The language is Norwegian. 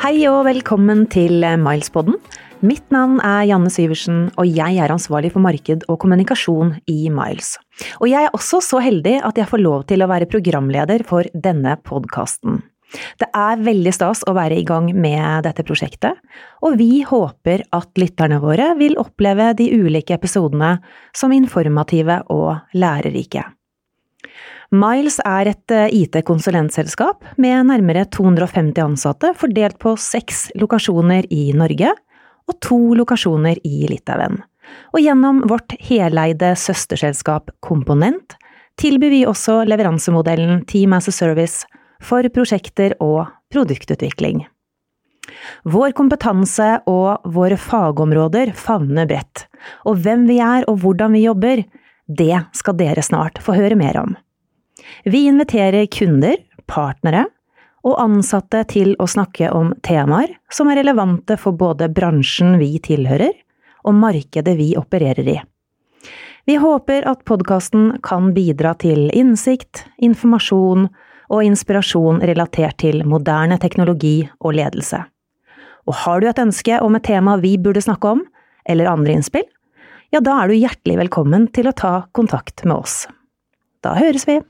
Hei og velkommen til Milespodden. Mitt navn er Janne Syversen, og jeg er ansvarlig for marked og kommunikasjon i Miles. Og jeg er også så heldig at jeg får lov til å være programleder for denne podkasten. Det er veldig stas å være i gang med dette prosjektet, og vi håper at lytterne våre vil oppleve de ulike episodene som informative og lærerike. Miles er et eh, IT-konsulentselskap med nærmere 250 ansatte fordelt på seks lokasjoner i Norge og to lokasjoner i Litauen. Og gjennom vårt heleide søsterselskap Komponent tilbyr vi også leveransemodellen Team as a Service for prosjekter og produktutvikling. Vår kompetanse og våre fagområder favner bredt, og hvem vi er og hvordan vi jobber, det skal dere snart få høre mer om. Vi inviterer kunder, partnere og ansatte til å snakke om temaer som er relevante for både bransjen vi tilhører, og markedet vi opererer i. Vi håper at podkasten kan bidra til innsikt, informasjon og inspirasjon relatert til moderne teknologi og ledelse. Og har du et ønske om et tema vi burde snakke om, eller andre innspill, ja, da er du hjertelig velkommen til å ta kontakt med oss. Da høres vi!